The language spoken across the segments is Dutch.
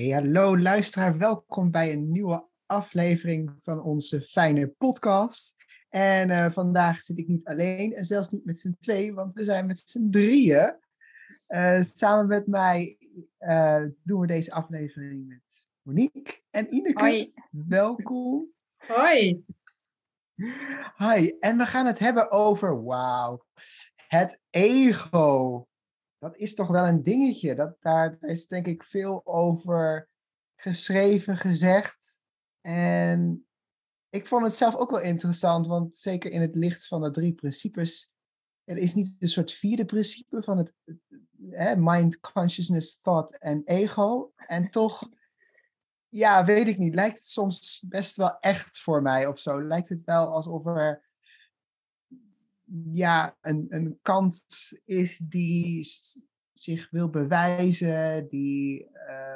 Hey, hallo luisteraar, welkom bij een nieuwe aflevering van onze fijne podcast. En uh, vandaag zit ik niet alleen en zelfs niet met z'n twee, want we zijn met z'n drieën. Uh, samen met mij uh, doen we deze aflevering met Monique en Ineke. Hoi. Welkom. Hoi. Hi, en we gaan het hebben over, wauw, het ego dat is toch wel een dingetje. Dat, daar is denk ik veel over geschreven, gezegd. En ik vond het zelf ook wel interessant, want zeker in het licht van de drie principes. Er is niet een soort vierde principe van het mind, consciousness, thought en ego. En toch, ja, weet ik niet, lijkt het soms best wel echt voor mij of zo. Lijkt het wel alsof er ja, een, een kant is die zich wil bewijzen, die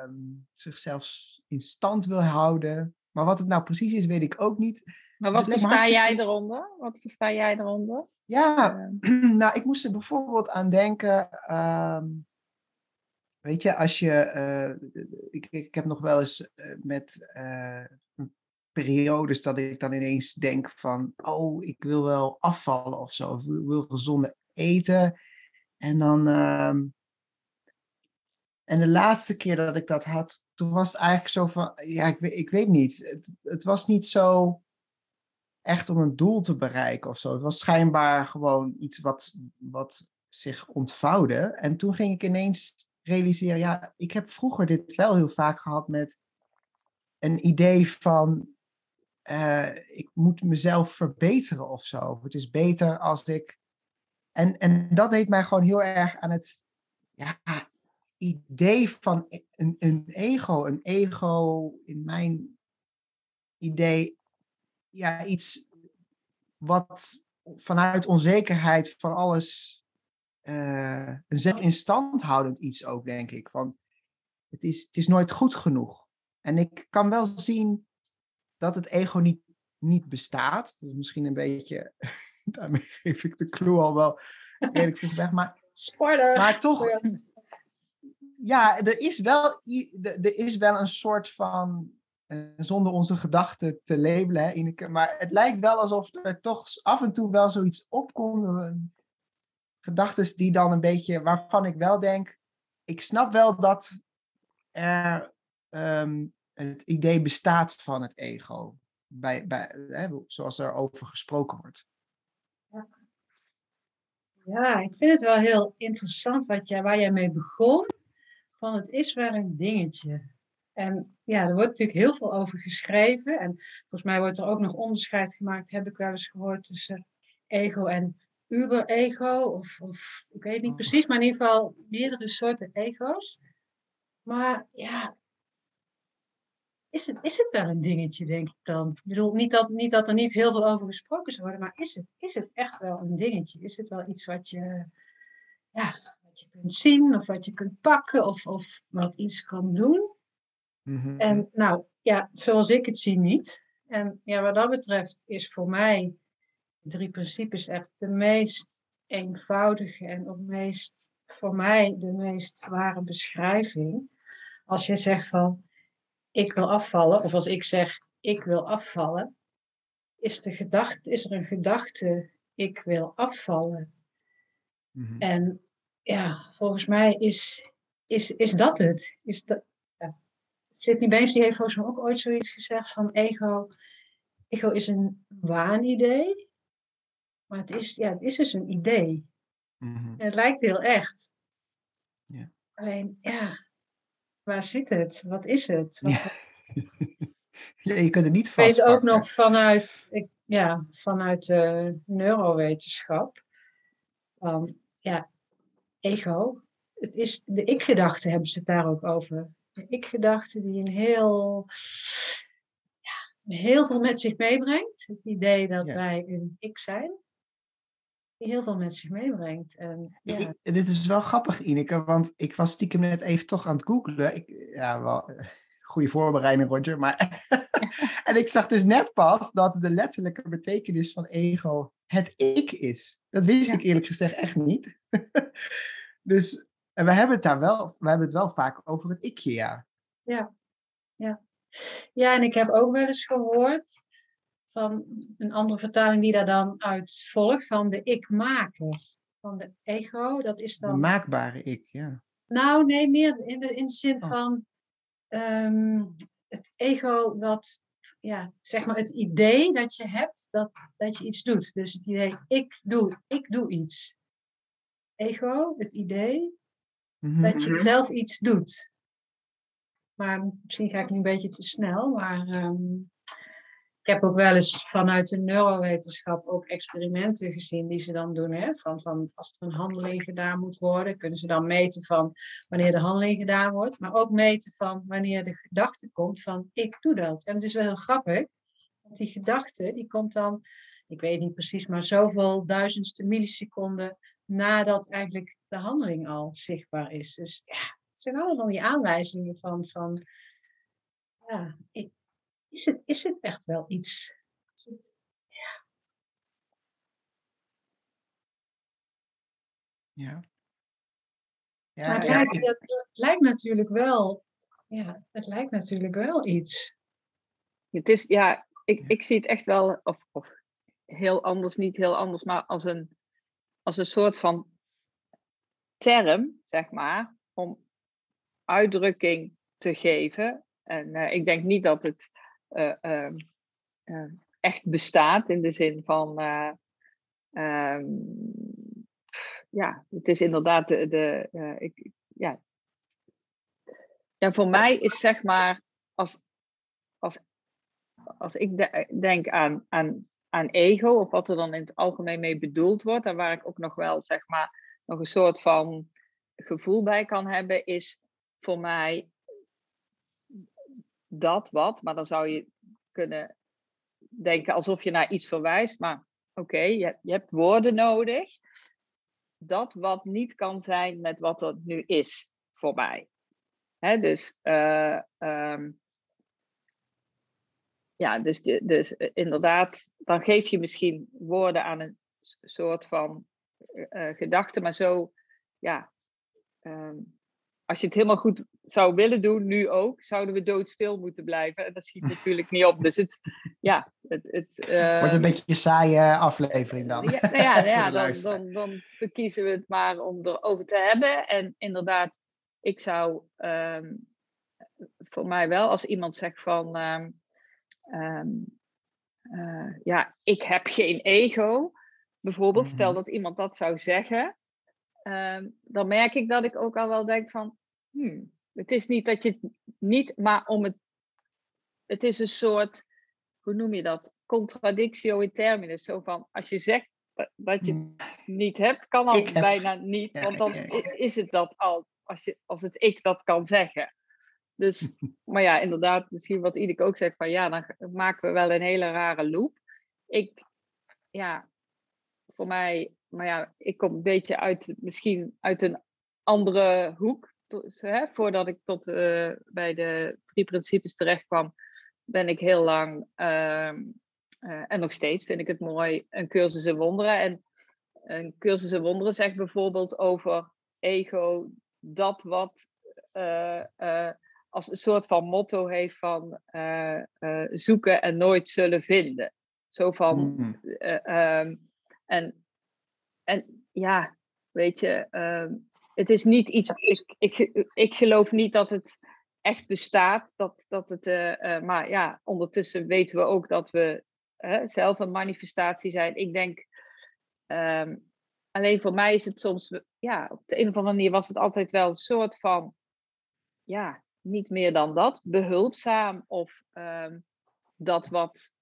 um, zichzelf in stand wil houden. Maar wat het nou precies is, weet ik ook niet. Maar wat dus versta jij eronder? Wat versta jij eronder? Ja, uh, nou, ik moest er bijvoorbeeld aan denken. Um, weet je, als je. Uh, ik, ik heb nog wel eens uh, met periodes dat ik dan ineens denk van, oh, ik wil wel afvallen of zo, of ik wil gezonder eten. En dan, um, en de laatste keer dat ik dat had, toen was het eigenlijk zo van, ja, ik, ik weet niet. Het, het was niet zo echt om een doel te bereiken of zo. Het was schijnbaar gewoon iets wat, wat zich ontvouwde. En toen ging ik ineens realiseren, ja, ik heb vroeger dit wel heel vaak gehad met een idee van, uh, ik moet mezelf verbeteren of zo. Het is beter als ik. En, en dat deed mij gewoon heel erg aan het ja, idee van een, een ego. Een ego, in mijn idee, ja, iets wat vanuit onzekerheid van alles. Uh, een zelf in stand houdend iets ook, denk ik. Want het is, het is nooit goed genoeg. En ik kan wel zien dat het ego niet, niet bestaat. Is misschien een beetje, daarmee geef ik de clue al wel redelijk vroeg weg. Maar, Spoiler! Maar toch, ja, er is wel, er is wel een soort van, eh, zonder onze gedachten te labelen, hè, Ineke, maar het lijkt wel alsof er toch af en toe wel zoiets opkomt. Gedachten die dan een beetje, waarvan ik wel denk, ik snap wel dat er um, het idee bestaat van het ego, bij, bij, hè, zoals er over gesproken wordt. Ja. ja, ik vind het wel heel interessant wat jij, waar jij mee begon. Van het is wel een dingetje. En ja, er wordt natuurlijk heel veel over geschreven. En volgens mij wordt er ook nog onderscheid gemaakt, heb ik wel eens gehoord, tussen ego en uber-ego. Of, of ik weet niet oh. precies, maar in ieder geval meerdere soorten ego's. Maar ja, is het, is het wel een dingetje, denk ik dan? Ik bedoel, niet dat, niet dat er niet heel veel over gesproken zou worden, maar is het, is het echt wel een dingetje? Is het wel iets wat je, ja, wat je kunt zien of wat je kunt pakken of, of wat iets kan doen? Mm-hmm. En nou, ja, zoals ik het zie, niet. En ja, wat dat betreft is voor mij drie principes echt de meest eenvoudige en ook meest, voor mij de meest ware beschrijving. Als je zegt van, ik wil afvallen, of als ik zeg ik wil afvallen, is, de gedachte, is er een gedachte ik wil afvallen. Mm-hmm. En ja, volgens mij is, is, is dat het. Is dat, ja. Sydney Banks die heeft volgens mij ook ooit zoiets gezegd van ego. Ego is een waanidee. Maar het is, ja, het is dus een idee. Mhm. En het lijkt heel echt. Ja. Alleen, ja, waar zit het? Wat is het? Wat, Ja. Je kunt het niet Ik weet ook vastpakken. nog vanuit, ik, ja, vanuit de neurowetenschap. Van, ja, ego. Het is, de ik-gedachte hebben ze het daar ook over. De ik-gedachte die een heel, ja, heel veel met zich meebrengt. Het idee dat Ja. wij een ik zijn. Die heel veel met zich meebrengt. En, ja, Ik- dit is wel grappig, Ineke, want ik was stiekem net even toch aan het googlen. Ik, ja, wel, goede voorbereiding, Roger. Maar en ik zag dus net pas dat de letterlijke betekenis van ego het ik is. Dat wist Ja. ik eerlijk gezegd echt niet. dus en we hebben het daar wel, we hebben het wel vaak over het ikje, ja. Ja, ja. ja, en ik heb ook wel eens gehoord van een andere vertaling die daar dan uit volgt, van de ik-maker. Van de ego, dat is De dan. maakbare ik, ja. Nou, nee, meer in de, in de zin Oh. van ehm, het ego dat, ja, zeg maar het idee dat je hebt dat, dat je iets doet. Dus het idee, ik doe, ik doe iets. Ego, het idee Mhm. dat je zelf iets doet. Maar misschien ga ik nu een beetje te snel, maar ehm, ik heb ook wel eens vanuit de neurowetenschap ook experimenten gezien die ze dan doen. Hè? Van, van als er een handeling gedaan moet worden, kunnen ze dan meten van wanneer de handeling gedaan wordt, maar ook meten van wanneer de gedachte komt van ik doe dat. En het is wel heel grappig, want die gedachte die komt dan, ik weet niet precies, maar zoveel duizendste milliseconden nadat eigenlijk de handeling al zichtbaar is. Dus ja, het zijn allemaal die aanwijzingen van, van ja, is het, is het echt wel iets? Het- Ja. maar Ja, het, ja, lijkt, ik- het, het lijkt natuurlijk wel, ja, het lijkt natuurlijk wel iets. Het is, ja, ik, Ja. ik zie het echt wel, of, of heel anders, niet heel anders, maar als een, als een soort van term, zeg maar, om uitdrukking te geven. En eh, ik denk niet dat het echt bestaat in de zin van, eh, ehm, ja, het is inderdaad de, de eh, ik, ja. ja, voor mij is zeg maar, als, als als ik de- denk aan, aan, aan ego, of wat er dan in het algemeen mee bedoeld wordt, en waar ik ook nog wel, zeg maar, nog een soort van gevoel bij kan hebben, is voor mij dat wat, maar dan zou je kunnen denken alsof je naar iets verwijst, maar oké, je, je hebt woorden nodig. Dat wat niet kan zijn met wat er nu is voor mij. Dus eh, ehm, ja, dus, dus eh, inderdaad, dan geef je misschien woorden aan een soort van eh, gedachte, maar zo, ja, ehm, als je het helemaal goed zou willen doen, nu ook, zouden we doodstil moeten blijven. En dat schiet natuurlijk niet op. Dus het, ja, het. het Wordt een ehm, beetje een saaie aflevering dan. ja, nou ja, nou ja, dan, dan, dan verkiezen we het maar om erover te hebben. En inderdaad, ik zou ehm, voor mij wel, als iemand zegt van, ehm, eh, ja, ik heb geen ego, bijvoorbeeld, stel Mhm. dat iemand dat zou zeggen, dan merk ik dat ik ook al wel denk van, hmm, het is niet dat je het niet, maar om het, het is een soort, hoe noem je dat? Contradictio in terminus. Zo van, als je zegt dat, dat je het niet hebt, kan heb- bijna niet. Ja, want dan ja, ja. i- is het dat al, als, je, als het ik dat kan zeggen. Dus, maar ja, inderdaad, misschien wat Idek ook zegt, van ja, dan maken we wel een hele rare loop. Ik, ja, voor mij, maar ja, ik kom een beetje uit, misschien uit een andere hoek. Hè, voordat ik tot eh, bij de drie principes terecht kwam, ben ik heel lang, ehm, eh, en nog steeds vind ik het mooi, een cursus in wonderen. En een cursus in wonderen zegt bijvoorbeeld over ego, dat wat eh, als een soort van motto heeft van zoeken en nooit zullen vinden. Zo van, Mm. eh, ehm, en, en ja, weet je, ehm, het is niet iets. Ik, ik, ik geloof niet dat het echt bestaat. Dat, dat het, eh, eh, maar ja, ondertussen weten we ook dat we zelf een manifestatie zijn. Ik denk, ehm, alleen voor mij is het soms, ja, op de een of andere manier was het altijd wel een soort van, ja, niet meer dan dat, behulpzaam of ehm, dat wat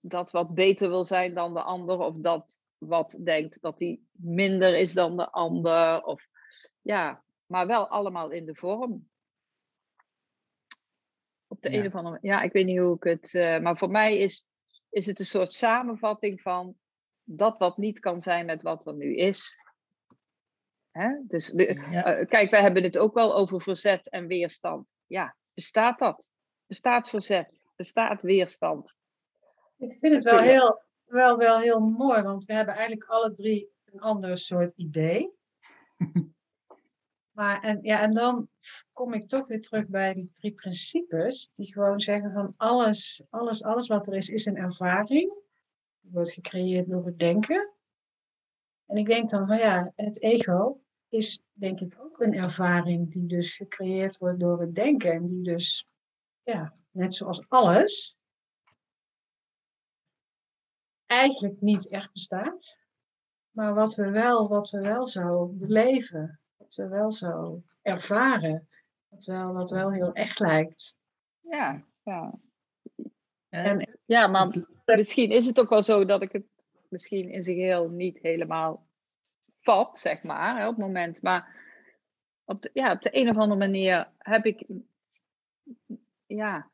dat wat beter wil zijn dan de ander, of dat wat denkt dat hij minder is dan de ander, of ja, maar wel allemaal in de vorm. Op de ja. een of andere ja, ik weet niet hoe ik het, uh, maar voor mij is, is het een soort samenvatting van dat wat niet kan zijn met wat er nu is. Hè? Dus uh, kijk, wij hebben het ook wel over verzet en weerstand. Ja, bestaat dat? Bestaat verzet? Bestaat weerstand? Ik vind het wel heel, wel, wel heel mooi, want we hebben eigenlijk alle drie een ander soort idee. maar en, ja, en dan kom ik toch weer terug bij die drie principes, die gewoon zeggen van alles, alles, alles wat er is, is een ervaring. Die wordt gecreëerd door het denken. En ik denk dan van ja, het ego is denk ik ook een ervaring die dus gecreëerd wordt door het denken. En die dus, ja, net zoals alles, eigenlijk niet echt bestaat. Maar wat we wel, wat we wel zo beleven, wat we wel zo ervaren, wat wel, wat wel heel echt lijkt. Ja, ja. En, ja, maar misschien is het ook wel zo dat ik het misschien in zijn geheel niet helemaal vat, zeg maar, op het moment. Maar op de, ja, op de een of andere manier heb ik, ja,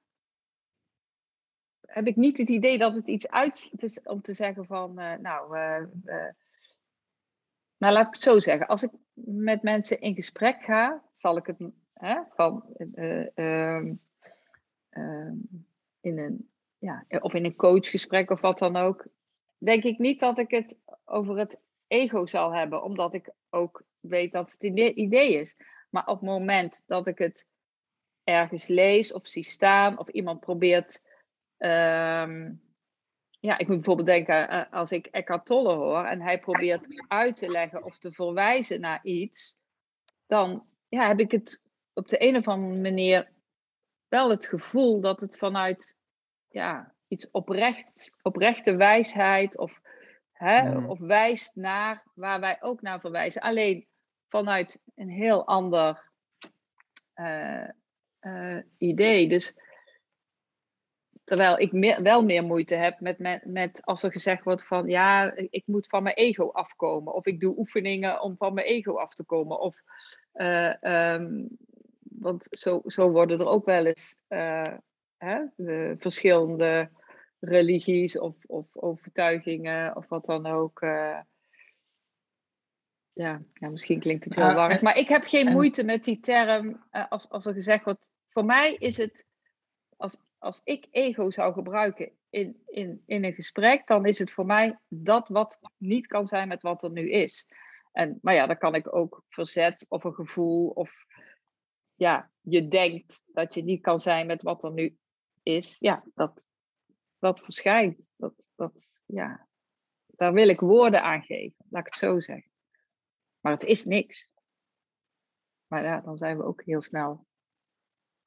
heb ik niet het idee dat het iets uit om te zeggen van, uh, nou, uh, laat ik het zo zeggen. Als ik met mensen in gesprek ga, zal ik het hè, van ehm, in een, ja, of in een coachgesprek of wat dan ook, denk ik niet dat ik het over het ego zal hebben, omdat ik ook weet dat het een idee is. Maar op het moment dat ik het ergens lees of zie staan, of iemand probeert Ehm, ja, ik moet bijvoorbeeld denken, als ik Eckhart Tolle hoor en hij probeert uit te leggen of te verwijzen naar iets, dan ja, heb ik het op de een of andere manier wel het gevoel dat het vanuit ja, iets oprecht, oprechte wijsheid of, hè, of wijst naar waar wij ook naar verwijzen. Alleen vanuit een heel ander uh, uh, idee. Dus Terwijl ik meer, wel meer moeite heb met, met, met als er gezegd wordt van ja, ik moet van mijn ego afkomen. Of ik doe oefeningen om van mijn ego af te komen. Of, uh, um, want zo, zo worden er ook wel eens uh, hè, verschillende religies of, of overtuigingen of wat dan ook. Uh, ja, ja, misschien klinkt het heel warm. Maar ik heb geen moeite met die term als, als er gezegd wordt. Voor mij is het als als ik ego zou gebruiken in, in, in een gesprek, dan is het voor mij dat wat niet kan zijn met wat er nu is. En, maar ja, dan kan ik ook verzet of een gevoel of ja, je denkt dat je niet kan zijn met wat er nu is. Ja, dat, dat verschijnt. Dat, dat, ja, daar wil ik woorden aan geven, laat ik het zo zeggen. Maar het is niks. Maar ja, dan zijn we ook heel snel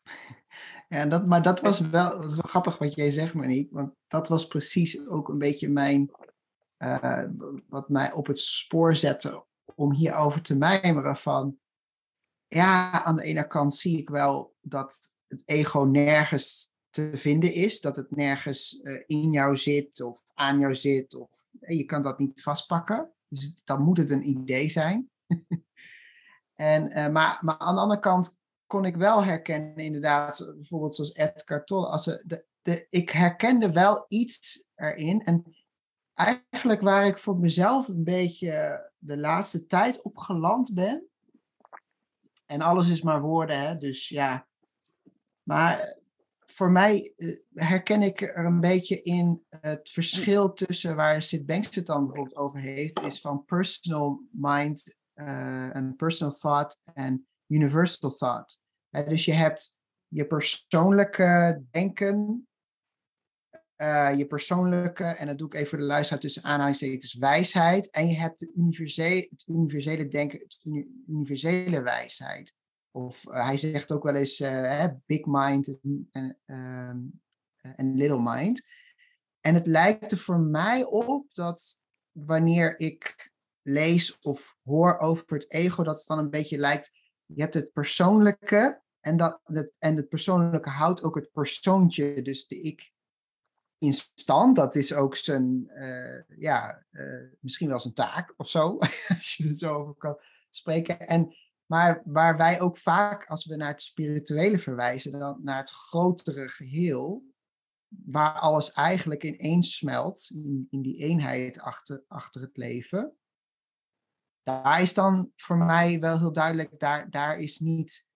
ja, dat, maar dat was wel, dat is wel grappig wat jij zegt, Monique. Want dat was precies ook een beetje mijn, uh, wat mij op het spoor zette om hierover te mijmeren van, ja, aan de ene kant zie ik wel dat het ego nergens te vinden is, dat het nergens uh, in jou zit of aan jou zit, of je kan dat niet vastpakken. Dus dan moet het een idee zijn. en, maar, maar aan de andere kant kon ik wel herkennen, inderdaad, bijvoorbeeld zoals Edgar Tolle. Als de, de, ik herkende wel iets erin. En eigenlijk waar ik voor mezelf een beetje de laatste tijd op geland ben. En alles is maar woorden, hè? dus ja. Maar voor mij eh, herken ik er een beetje in het verschil tussen waar Sid Banks het dan over heeft, is van personal mind uh, en personal thought en universal thought. dus je hebt je persoonlijke denken, uh, je persoonlijke, en dat doe ik even voor de luisteraar tussen aanhalingstekens, wijsheid. En je hebt de het universele denken, het universele wijsheid. of hij zegt ook wel eens uh, big mind ehm, en little mind. En het lijkt er voor mij op dat wanneer ik lees of hoor over het ego, dat het dan een beetje lijkt, je hebt het persoonlijke en, dat, en het persoonlijke houdt ook het persoontje, dus de ik in stand. Dat is ook zijn, uh, ja, uh, misschien wel zijn taak of zo, als je er zo over kan spreken. En, maar waar wij ook vaak, als we naar het spirituele verwijzen, dan naar het grotere geheel, waar alles eigenlijk ineens smelt, in, in die eenheid achter, achter het leven. Daar is dan voor mij wel heel duidelijk, daar, daar is niet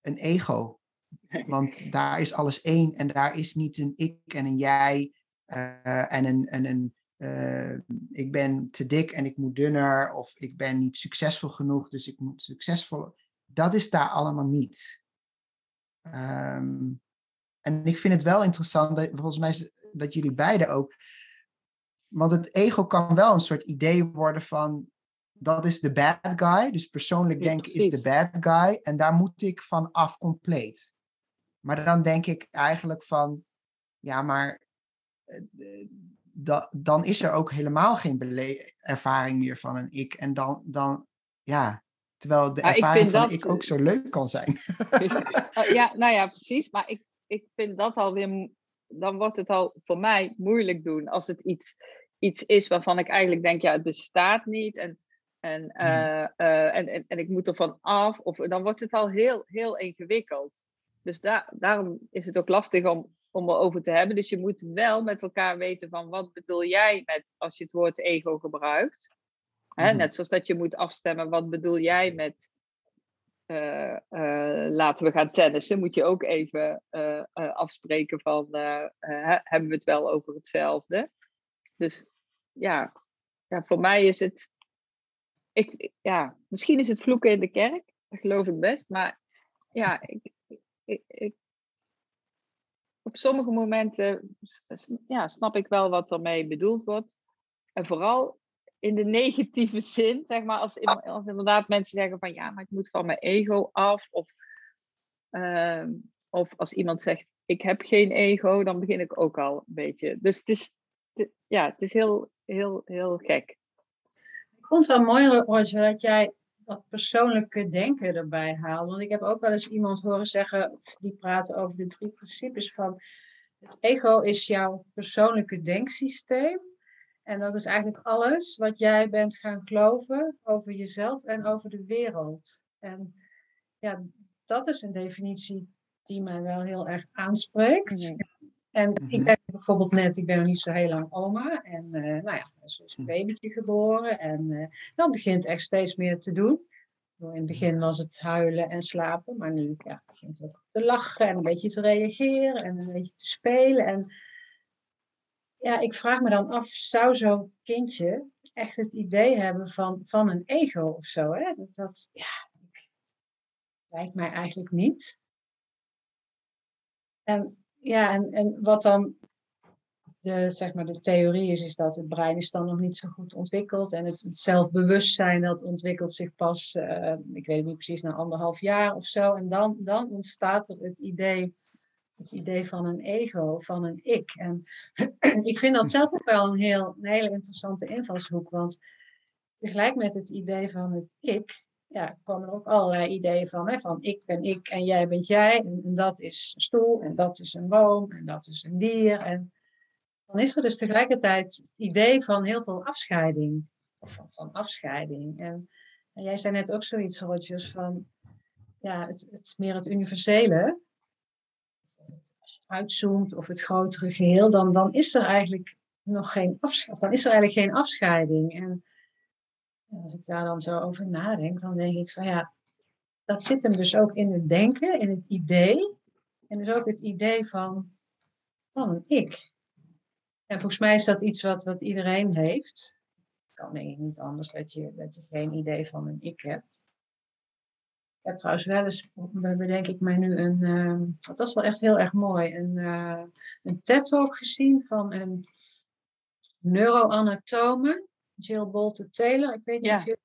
een ego. Want daar is alles één en daar is niet een ik en een jij uh, en een, en een uh, ik ben te dik en ik moet dunner of ik ben niet succesvol genoeg, dus ik moet succesvol. Dat is daar allemaal niet. Um, en ik vind het wel interessant, dat, volgens mij dat jullie beiden ook. Want het ego kan wel een soort idee worden van dat is de bad guy. Dus persoonlijk denken is de bad guy. En daar moet ik van af compleet. Maar dan denk ik eigenlijk van, ja, maar uh, dan is er ook helemaal geen ervaring meer van een ik. En dan, dan ja, terwijl de ervaring ik van dat... ik ook zo leuk kan zijn. Oh, ja, nou ja, precies. Maar ik, ik vind dat alweer, dan wordt het al voor mij moeilijk doen als het iets, iets is waarvan ik eigenlijk denk, ja, het bestaat niet en, en, mm. uh, uh, en, en, en, ik moet er van af. Of dan wordt het al heel, heel ingewikkeld. Dus daar, daarom is het ook lastig om, om erover te hebben. Dus je moet wel met elkaar weten van wat bedoel jij met als je het woord ego gebruikt. Hè, mm. Net zoals dat je moet afstemmen, wat bedoel jij met uh, uh, laten we gaan tennissen, moet je ook even uh, afspreken van hebben we het wel over hetzelfde. Dus ja, ja voor mij is het, ik, ja, misschien is het vloeken in de kerk, dat geloof ik best, maar ja, ik, ik, ik op sommige momenten ja, snap ik wel wat ermee bedoeld wordt. En vooral in de negatieve zin, zeg maar, als, als inderdaad mensen zeggen van ja, maar ik moet van mijn ego af. Of, uh, of als iemand zegt ik heb geen ego, dan begin ik ook al een beetje. Dus het is, ja, het is heel, heel, heel gek. Vond het wel mooi, Roger, dat jij dat persoonlijke denken erbij haalt. Want ik heb ook wel eens iemand horen zeggen, die praten over de drie principes van het ego is jouw persoonlijke denksysteem. En dat is eigenlijk alles wat jij bent gaan geloven over jezelf en over de wereld. En ja, dat is een definitie die mij wel heel erg aanspreekt. En ik mhm. ben bijvoorbeeld net, ik ben nog niet zo heel lang oma. En uh, nou ja, er is een mhm. babytje geboren. En uh, dan begint echt steeds meer te doen. In het begin was het huilen en slapen. Maar nu ja, begint het ook te lachen en een beetje te reageren en een beetje te spelen. En ja, ik vraag me dan af, zou zo'n kindje echt het idee hebben van, van een ego of zo? Hè? Dat, dat ja, lijkt mij eigenlijk niet. En ja, en, en wat dan de, zeg maar, de theorie is, is dat het brein is dan nog niet zo goed ontwikkeld. En het, zelfbewustzijn dat ontwikkelt zich pas, uh, ik weet het niet precies, na anderhalf jaar of zo. En dan, dan ontstaat er het idee het idee van een ego, van een ik. En ik vind dat zelf ook wel een, heel, een hele interessante invalshoek, want tegelijk met het idee van het ik, ja, komen er ook allerlei ideeën van, hè, van ik ben ik en jij bent jij, en, dat is een stoel, en dat is een boom, en dat is een dier. En dan is er dus tegelijkertijd het idee van heel veel afscheiding, of van, afscheiding. En, jij zei net ook zoiets, Rogers, van ja, het, het meer het universele uitzoomt of het grotere geheel, dan, dan is er eigenlijk nog geen afscheiding. Dan is er eigenlijk geen afscheiding. En als ik daar dan zo over nadenk, dan denk ik van ja, dat zit hem dus ook in het denken, in het idee. En dus ook het idee van, van ik. En volgens mij is dat iets wat, wat iedereen heeft. Het kan denk ik niet anders dat je, dat je geen idee van een ik hebt heb trouwens wel eens, bedenk ik mij nu, een, uh, dat was wel echt heel erg mooi, een, uh, een TED-talk gezien van een neuroanatome, Jill Bolte Taylor. Ik weet niet of je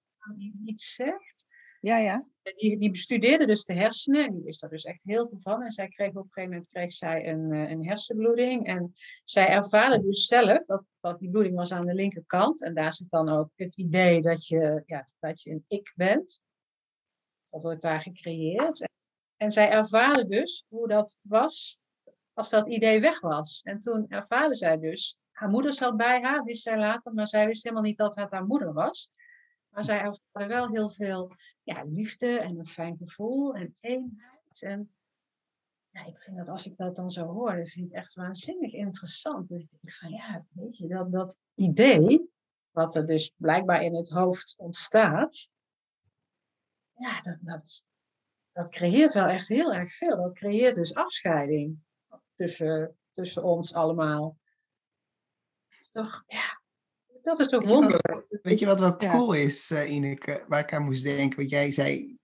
iets zegt. Ja, ja. Die, die bestudeerde dus de hersenen. En die wist er dus echt heel veel van. En zij kreeg op een gegeven moment kreeg zij een, eh, een hersenbloeding. En zij ervaarde dus zelf dat, dat die bloeding was aan de linkerkant. En daar zit dan ook het idee dat je, ja, dat je een ik bent. Dat wordt daar gecreëerd. En zij ervaarde dus hoe dat was als dat idee weg was. En toen ervaarde zij dus, haar moeder zat bij haar, wist zij later, maar zij wist helemaal niet dat het haar moeder was. Maar zij ervaarde wel heel veel ja, liefde en een fijn gevoel en eenheid. En ja, ik vind dat als ik dat dan zo hoor, dat vind ik echt waanzinnig interessant. Dat ik denk van ja, weet je, dat, dat idee, wat er dus blijkbaar in het hoofd ontstaat, ja, dat, dat, dat creëert wel echt heel erg veel. Dat creëert dus afscheiding tussen, tussen ons allemaal. Dat is toch, ja, dat is toch wonderlijk. Weet je wat wel cool is, uh, Ineke, waar ik aan moest denken? Want jij zei,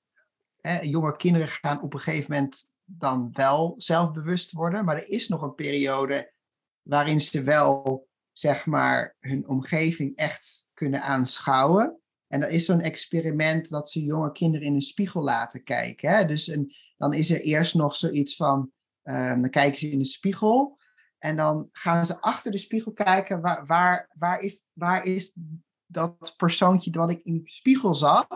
hè, jonge kinderen gaan op een gegeven moment dan wel zelfbewust worden, maar er is nog een periode waarin ze wel, zeg maar, hun omgeving echt kunnen aanschouwen. En er is zo'n experiment dat ze jonge kinderen in een spiegel laten kijken. Hè? Dus een, dan is er eerst nog zoiets van, um, dan kijken ze in de spiegel en dan gaan ze achter de spiegel kijken, waar, waar, waar, is, waar is dat persoontje wat ik in de spiegel zag?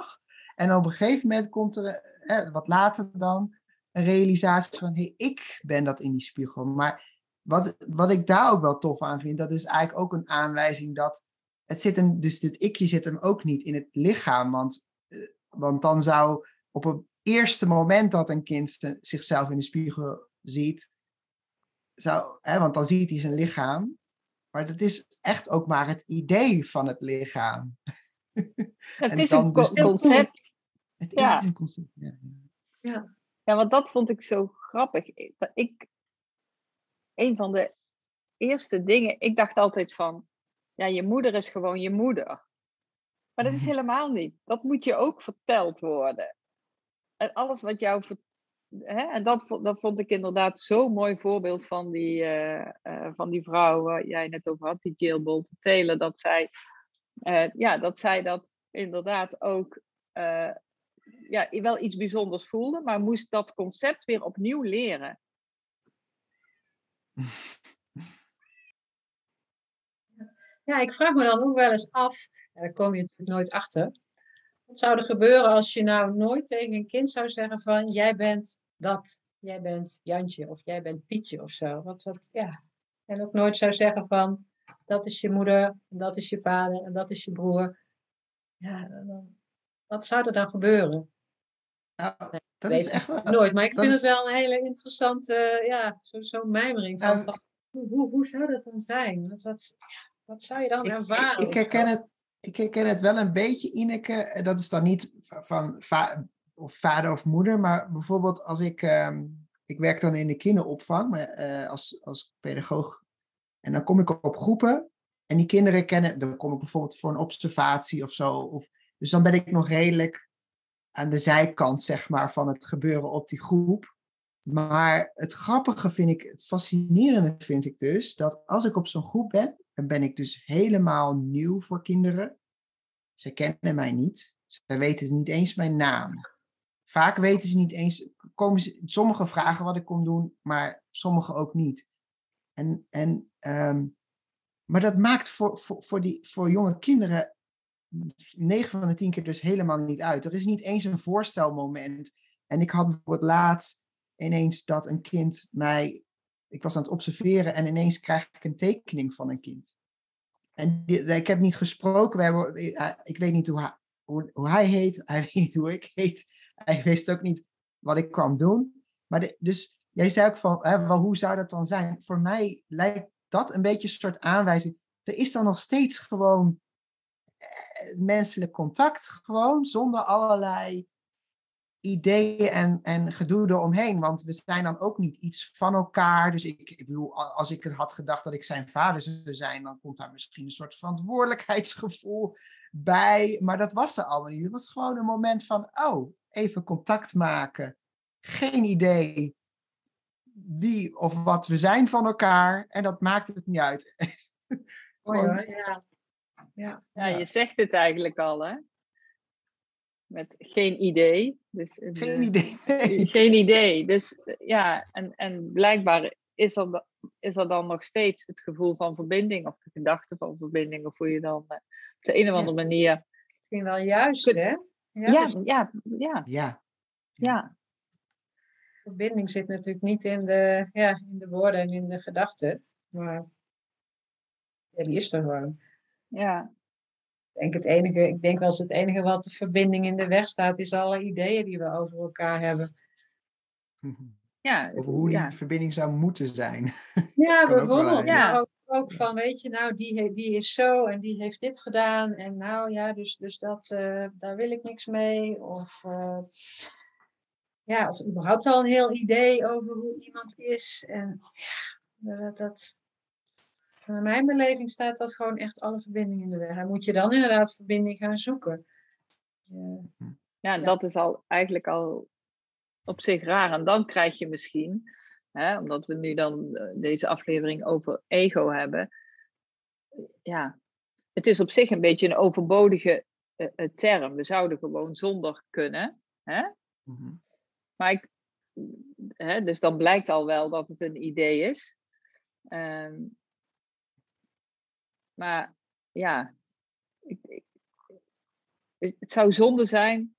En op een gegeven moment komt er, wat later dan, een realisatie van, hé, hey, ik ben dat in die spiegel. Maar wat, wat ik daar ook wel tof aan vind, dat is eigenlijk ook een aanwijzing dat het zit hem, dus dit ikje zit hem ook niet in het lichaam. Want, eh, want dan zou op het eerste moment dat een kind zichzelf in de spiegel ziet, zou, hè, want dan ziet hij zijn lichaam. Maar dat is echt ook maar het idee van het lichaam. Het is een dus concept. Het ja. is een concept, ja. ja. Ja, want dat vond ik zo grappig. Ik, een van de eerste dingen, ik dacht altijd van, ja, je moeder is gewoon je moeder. Maar dat is mhm. helemaal niet. Dat moet je ook verteld worden. En alles wat jou hè, en dat, dat vond ik inderdaad zo'n mooi voorbeeld van die, uh, uh, van die vrouw waar jij net over had, die Jill Bolte Taylor, dat zij, ja, dat zij dat inderdaad ook ja, wel iets bijzonders voelde, maar moest dat concept weer opnieuw leren. Ja, ik vraag me dan ook wel eens af, en daar kom je natuurlijk nooit achter. Wat zou er gebeuren als je nou nooit tegen een kind zou zeggen van jij bent dat, jij bent Jantje of jij bent Pietje of zo. Wat, wat, ja. En ook nooit zou zeggen van dat is je moeder, dat is je vader en dat is je broer. Ja, dan, wat zou er dan gebeuren? Nou, dat is echt wel, nooit, maar ik vind het wel een hele interessante, ja, zo'n zo mijmering van, van hoe, hoe, zou dat dan zijn? Wat, wat, wat zou je dan ervaren? Ik, ik herken het, ik herken het wel een beetje, Ineke. Dat is dan niet van of vader of moeder, maar bijvoorbeeld als ik, um, ik werk dan in de kinderopvang maar, uh, als, als pedagoog. En dan kom ik op groepen en die kinderen kennen, dan kom ik bijvoorbeeld voor een observatie of zo. Of, dus dan ben ik nog redelijk aan de zijkant, zeg maar, van het gebeuren op die groep. Maar het grappige vind ik, het fascinerende vind ik dus, dat als ik op zo'n groep ben, dan ben ik dus helemaal nieuw voor kinderen. Ze kennen mij niet. Ze weten niet eens mijn naam. Vaak weten ze niet eens, komen ze, sommige vragen wat ik kom doen, maar sommige ook niet. En, en, um, maar dat maakt voor, voor, voor, die, voor jonge kinderen 9 van de 10 keer dus helemaal niet uit. Er is niet eens een voorstelmoment. En ik had bijvoorbeeld laatst ineens dat een kind mij, ik was aan het observeren en ineens krijg ik een tekening van een kind. En ik heb niet gesproken, we hebben, eh, ik weet niet hoe, hoe, hoe hij heet, hij weet niet hoe ik heet. Hij wist ook niet wat ik kwam doen. Maar dus jij zei ook van, hè, wel, hoe zou dat dan zijn? Voor mij lijkt dat een beetje een soort aanwijzing. Er is dan nog steeds gewoon eh, menselijk contact, gewoon zonder allerlei ideeën en, en gedoe eromheen. Want we zijn dan ook niet iets van elkaar. Dus ik, ik bedoel, als ik had gedacht dat ik zijn vader zou zijn, dan komt daar misschien een soort verantwoordelijkheidsgevoel bij. Maar dat was er allemaal niet. Het was gewoon een moment van, oh, even contact maken. Geen idee wie of wat we zijn van elkaar. En dat maakt het niet uit. Mooi hoor, ja. Ja. ja, je zegt het eigenlijk al, hè? met geen idee. Dus, geen idee. Geen idee. Dus ja, en, en blijkbaar is er, is er dan nog steeds het gevoel van verbinding of de gedachte van verbinding, of hoe je dan op de een of andere manier. Misschien wel juist, hè? Ja, ja, ja, ja. ja. ja. Verbinding zit natuurlijk niet in de, ja, in de woorden en in de gedachten, maar ja, die is er gewoon. Ja. Ik denk, het enige, ik denk wel eens het enige wat de verbinding in de weg staat, is alle ideeën die we over elkaar hebben. Ja, Over hoe die ja. verbinding zou moeten zijn. Ja, bijvoorbeeld. Ja. Ja. Ook, van, weet je, nou, die, die is zo en die heeft dit gedaan. En nou ja, dus, dus dat, eh, daar wil ik niks mee. Of, eh, ja, of überhaupt al een heel idee over hoe iemand is. En ja, dat, dat, naar mijn beleving staat dat gewoon echt alle verbindingen in de weg. En moet je dan inderdaad verbinding gaan zoeken. Ja. Ja, en dat is al eigenlijk al op zich raar. En dan krijg je misschien, hè, omdat we nu dan eh, deze aflevering over ego hebben. Ja, het is op zich een beetje een overbodige eh, eh, term. We zouden gewoon zonder kunnen. Hè? Mhm. Maar ik, hè, dus dan blijkt al wel dat het een idee is. Ehm, maar ja, ik, ik- het, zou zonde zijn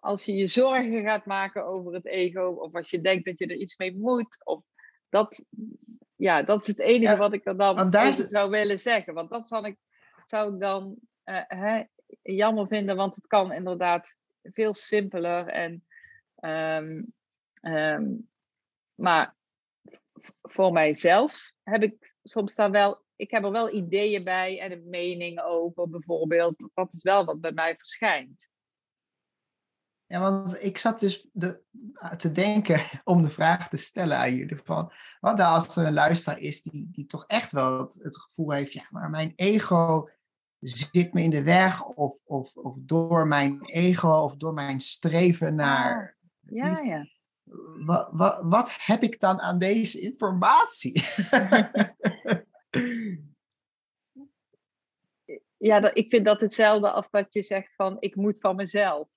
als je je zorgen gaat maken over het ego, of als je denkt dat je er iets mee moet. Of dat, ja, dat is het enige Ja, wat ik er dan daar zou willen zeggen. Want dat zou ik, zou ik dan eh, hè, jammer vinden, want het kan inderdaad veel simpeler en Ehm, ehm, maar voor mijzelf heb ik soms daar wel, ik heb er wel ideeën bij en een mening over bijvoorbeeld. Dat is wel wat bij mij verschijnt. Ja, want ik zat dus de, te denken om de vraag te stellen aan jullie. Van, wat nou als er een luisteraar is die, die toch echt wel het, het gevoel heeft, ja, maar mijn ego zit me in de weg. Of, of, of door mijn ego of door mijn streven naar... Ja, ja. Wat, wat, wat heb ik dan aan deze informatie? Ja, dat, ik vind dat hetzelfde als dat je zegt van ik moet van mezelf.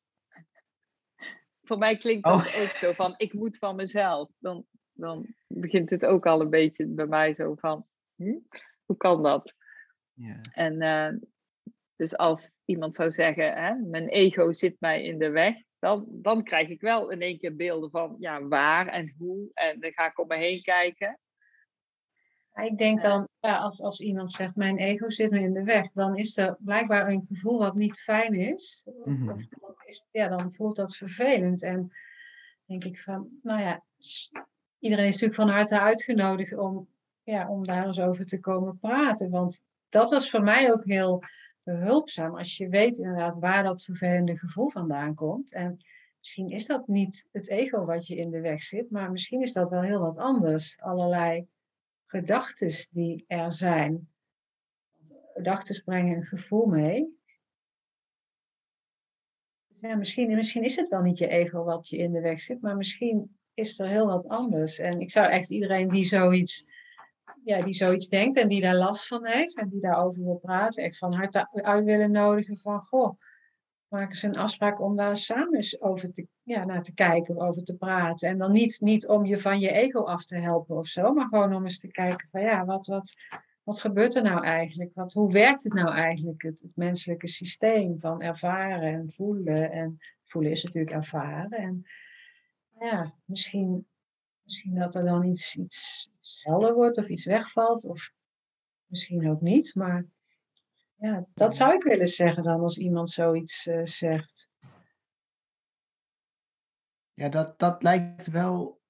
Voor mij klinkt dat Oh. ook zo van ik moet van mezelf. Dan, dan begint het ook al een beetje bij mij zo van hm? hoe kan dat? ja. En eh, dus als iemand zou zeggen, hè, mijn ego zit mij in de weg, dan, dan krijg ik wel in één keer beelden van ja, waar en hoe. En dan ga ik om me heen kijken. Ik denk dan, ja, als, als iemand zegt, mijn ego zit me in de weg, dan is er blijkbaar een gevoel wat niet fijn is. Mhm. Of is, ja, dan voelt dat vervelend. En denk ik van, nou ja, iedereen is natuurlijk van harte uitgenodigd om, ja, om daar eens over te komen praten. Want dat was voor mij ook heel behulpzaam. Als je weet inderdaad waar dat vervelende gevoel vandaan komt. En misschien is dat niet het ego wat je in de weg zit, maar misschien is dat wel heel wat anders. Allerlei gedachten die er zijn. Gedachten brengen een gevoel mee. Dus ja, misschien, misschien is het wel niet je ego wat je in de weg zit, maar misschien is er heel wat anders. En ik zou echt iedereen die zoiets, ja, die zoiets denkt en die daar last van heeft en die daarover wil praten, echt van harte uit willen nodigen van, goh, maak eens een afspraak om daar samen eens over te, ja, naar te kijken of over te praten. En dan niet, niet om je van je ego af te helpen of zo, maar gewoon om eens te kijken van ja, wat, wat, wat gebeurt er nou eigenlijk? Wat, hoe werkt het nou eigenlijk, het, menselijke systeem van ervaren en voelen? En voelen is natuurlijk ervaren. En ja, misschien, misschien dat er dan iets, iets, iets helder wordt of iets wegvalt, of misschien ook niet, maar ja, dat zou ik willen zeggen dan als iemand zoiets eh, zegt. Ja, dat, dat lijkt wel.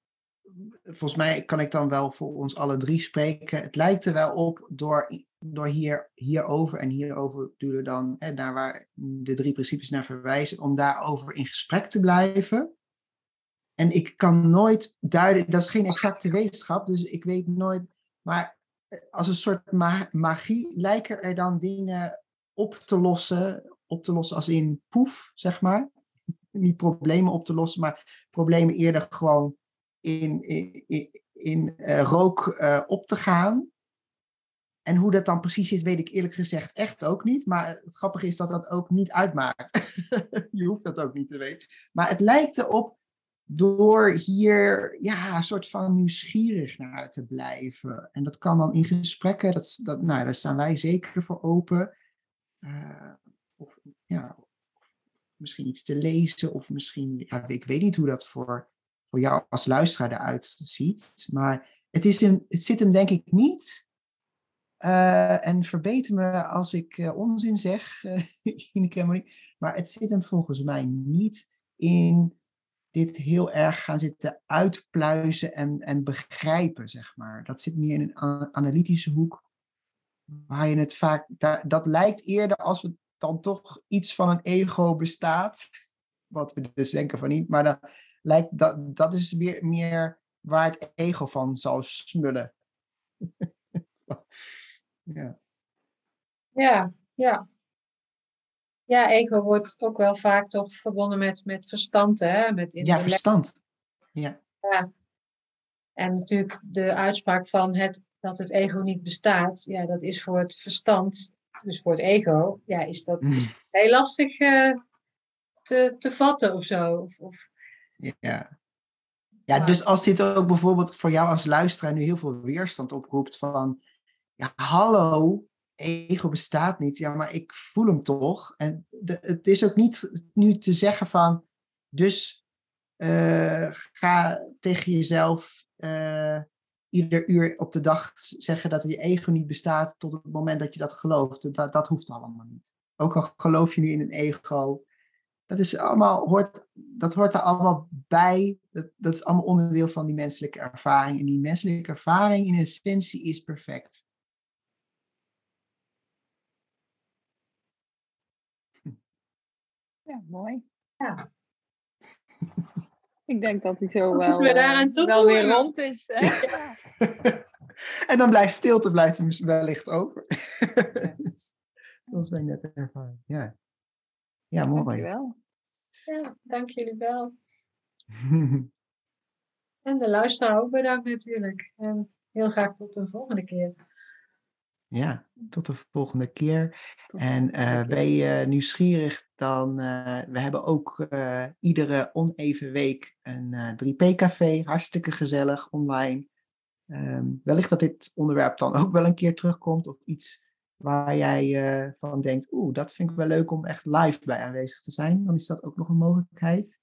Volgens mij kan ik dan wel voor ons alle drie spreken. Het lijkt er wel op door, door hier, hierover en hierover we dan, hè, naar waar de drie principes naar verwijzen, om daarover in gesprek te blijven. En ik kan nooit duiden, dat is geen exacte wetenschap, dus ik weet nooit. Maar als een soort ma- magie lijken er dan dingen op te lossen. Op te lossen als in poef, zeg maar. Niet problemen op te lossen, maar problemen eerder gewoon in, in, in, in, eh, rook eh, op te gaan. En hoe dat dan precies is, weet ik eerlijk gezegd echt ook niet. Maar het grappige is dat dat ook niet uitmaakt. je hoeft dat ook niet te weten. Maar het lijkt erop door hier ja, een soort van nieuwsgierig naar te blijven. En dat kan dan in gesprekken, dat, dat, nou, daar staan wij zeker voor open. Uh, of, ja, misschien iets te lezen, of misschien, ja, ik weet niet hoe dat voor, voor jou als luisteraar eruit ziet. Maar het, is een, het zit hem denk ik niet. Uh, en verbeter me als ik uh, onzin zeg, uh, maar het zit hem volgens mij niet in dit heel erg gaan zitten uitpluizen en, en begrijpen, zeg maar. Dat zit meer in een analytische hoek, waar je het vaak, dat, dat lijkt eerder als we dan toch iets van een ego bestaat, wat we dus denken van niet, maar dan lijkt dat, dat is weer meer waar het ego van zal smullen. ja. Ja, ja. Ja, ego wordt ook wel vaak toch verbonden met, met verstand, hè? Met ja, verstand. Ja. ja. En natuurlijk de uitspraak van het, dat het ego niet bestaat, ja, dat is voor het verstand, dus voor het ego, ja, is dat mm. heel lastig uh, te, te vatten of zo. Of, of... Ja. Ja, dus als dit ook bijvoorbeeld voor jou als luisteraar nu heel veel weerstand oproept van, ja, hallo, ego bestaat niet. Ja, maar ik voel hem toch. En de, het is ook niet nu te zeggen van, dus uh, ga tegen jezelf uh, ieder uur op de dag zeggen dat je ego niet bestaat tot het moment dat je dat gelooft. Dat, dat hoeft allemaal niet. Ook al geloof je nu in een ego, dat is allemaal, hoort, dat hoort er allemaal bij. Dat is allemaal onderdeel van die menselijke ervaring. En die menselijke ervaring in essentie is perfect. Ja, mooi. Ja. Ik denk dat hij zo wel, we daaraan uh, wel weer rond is. Hè? Ja. en dan blijft stilte blijft hem wellicht over. Zoals wij net ervaren. Ja, ja mooi. Dankjewel. Ja, dank jullie wel. en de luisteraar ook bedankt natuurlijk. En heel graag tot de volgende keer. Ja, tot de volgende keer. En uh, ben je nieuwsgierig, dan uh, we hebben ook uh, iedere oneven week een 3P-café. Hartstikke gezellig, online. Um, wellicht dat dit onderwerp dan ook wel een keer terugkomt. Of iets waar jij van denkt, oeh, dat vind ik wel leuk om echt live bij aanwezig te zijn. Dan is dat ook nog een mogelijkheid.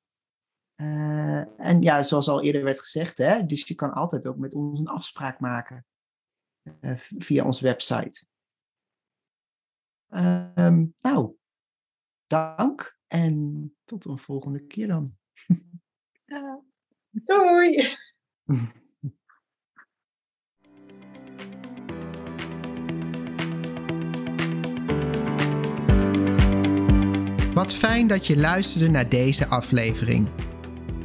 en ja, zoals al eerder werd gezegd, hè, dus je kan altijd ook met ons een afspraak maken. Eh, via onze website. Ehm, nou, dank en tot een volgende keer dan. doei! Wat fijn dat je luisterde naar deze aflevering.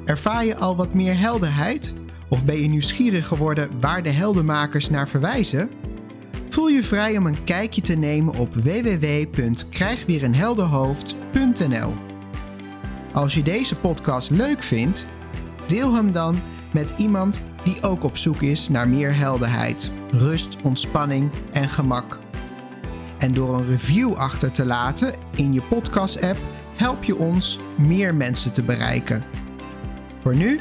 Ervaar je al wat meer helderheid? Of ben je nieuwsgierig geworden waar de heldenmakers naar verwijzen? Voel je vrij om een kijkje te nemen op www.krijgweerenhelderhoofd.nl. Als je deze podcast leuk vindt, deel hem dan met iemand die ook op zoek is naar meer helderheid, rust, ontspanning en gemak. En door een review achter te laten in je podcast-app help je ons meer mensen te bereiken. Voor nu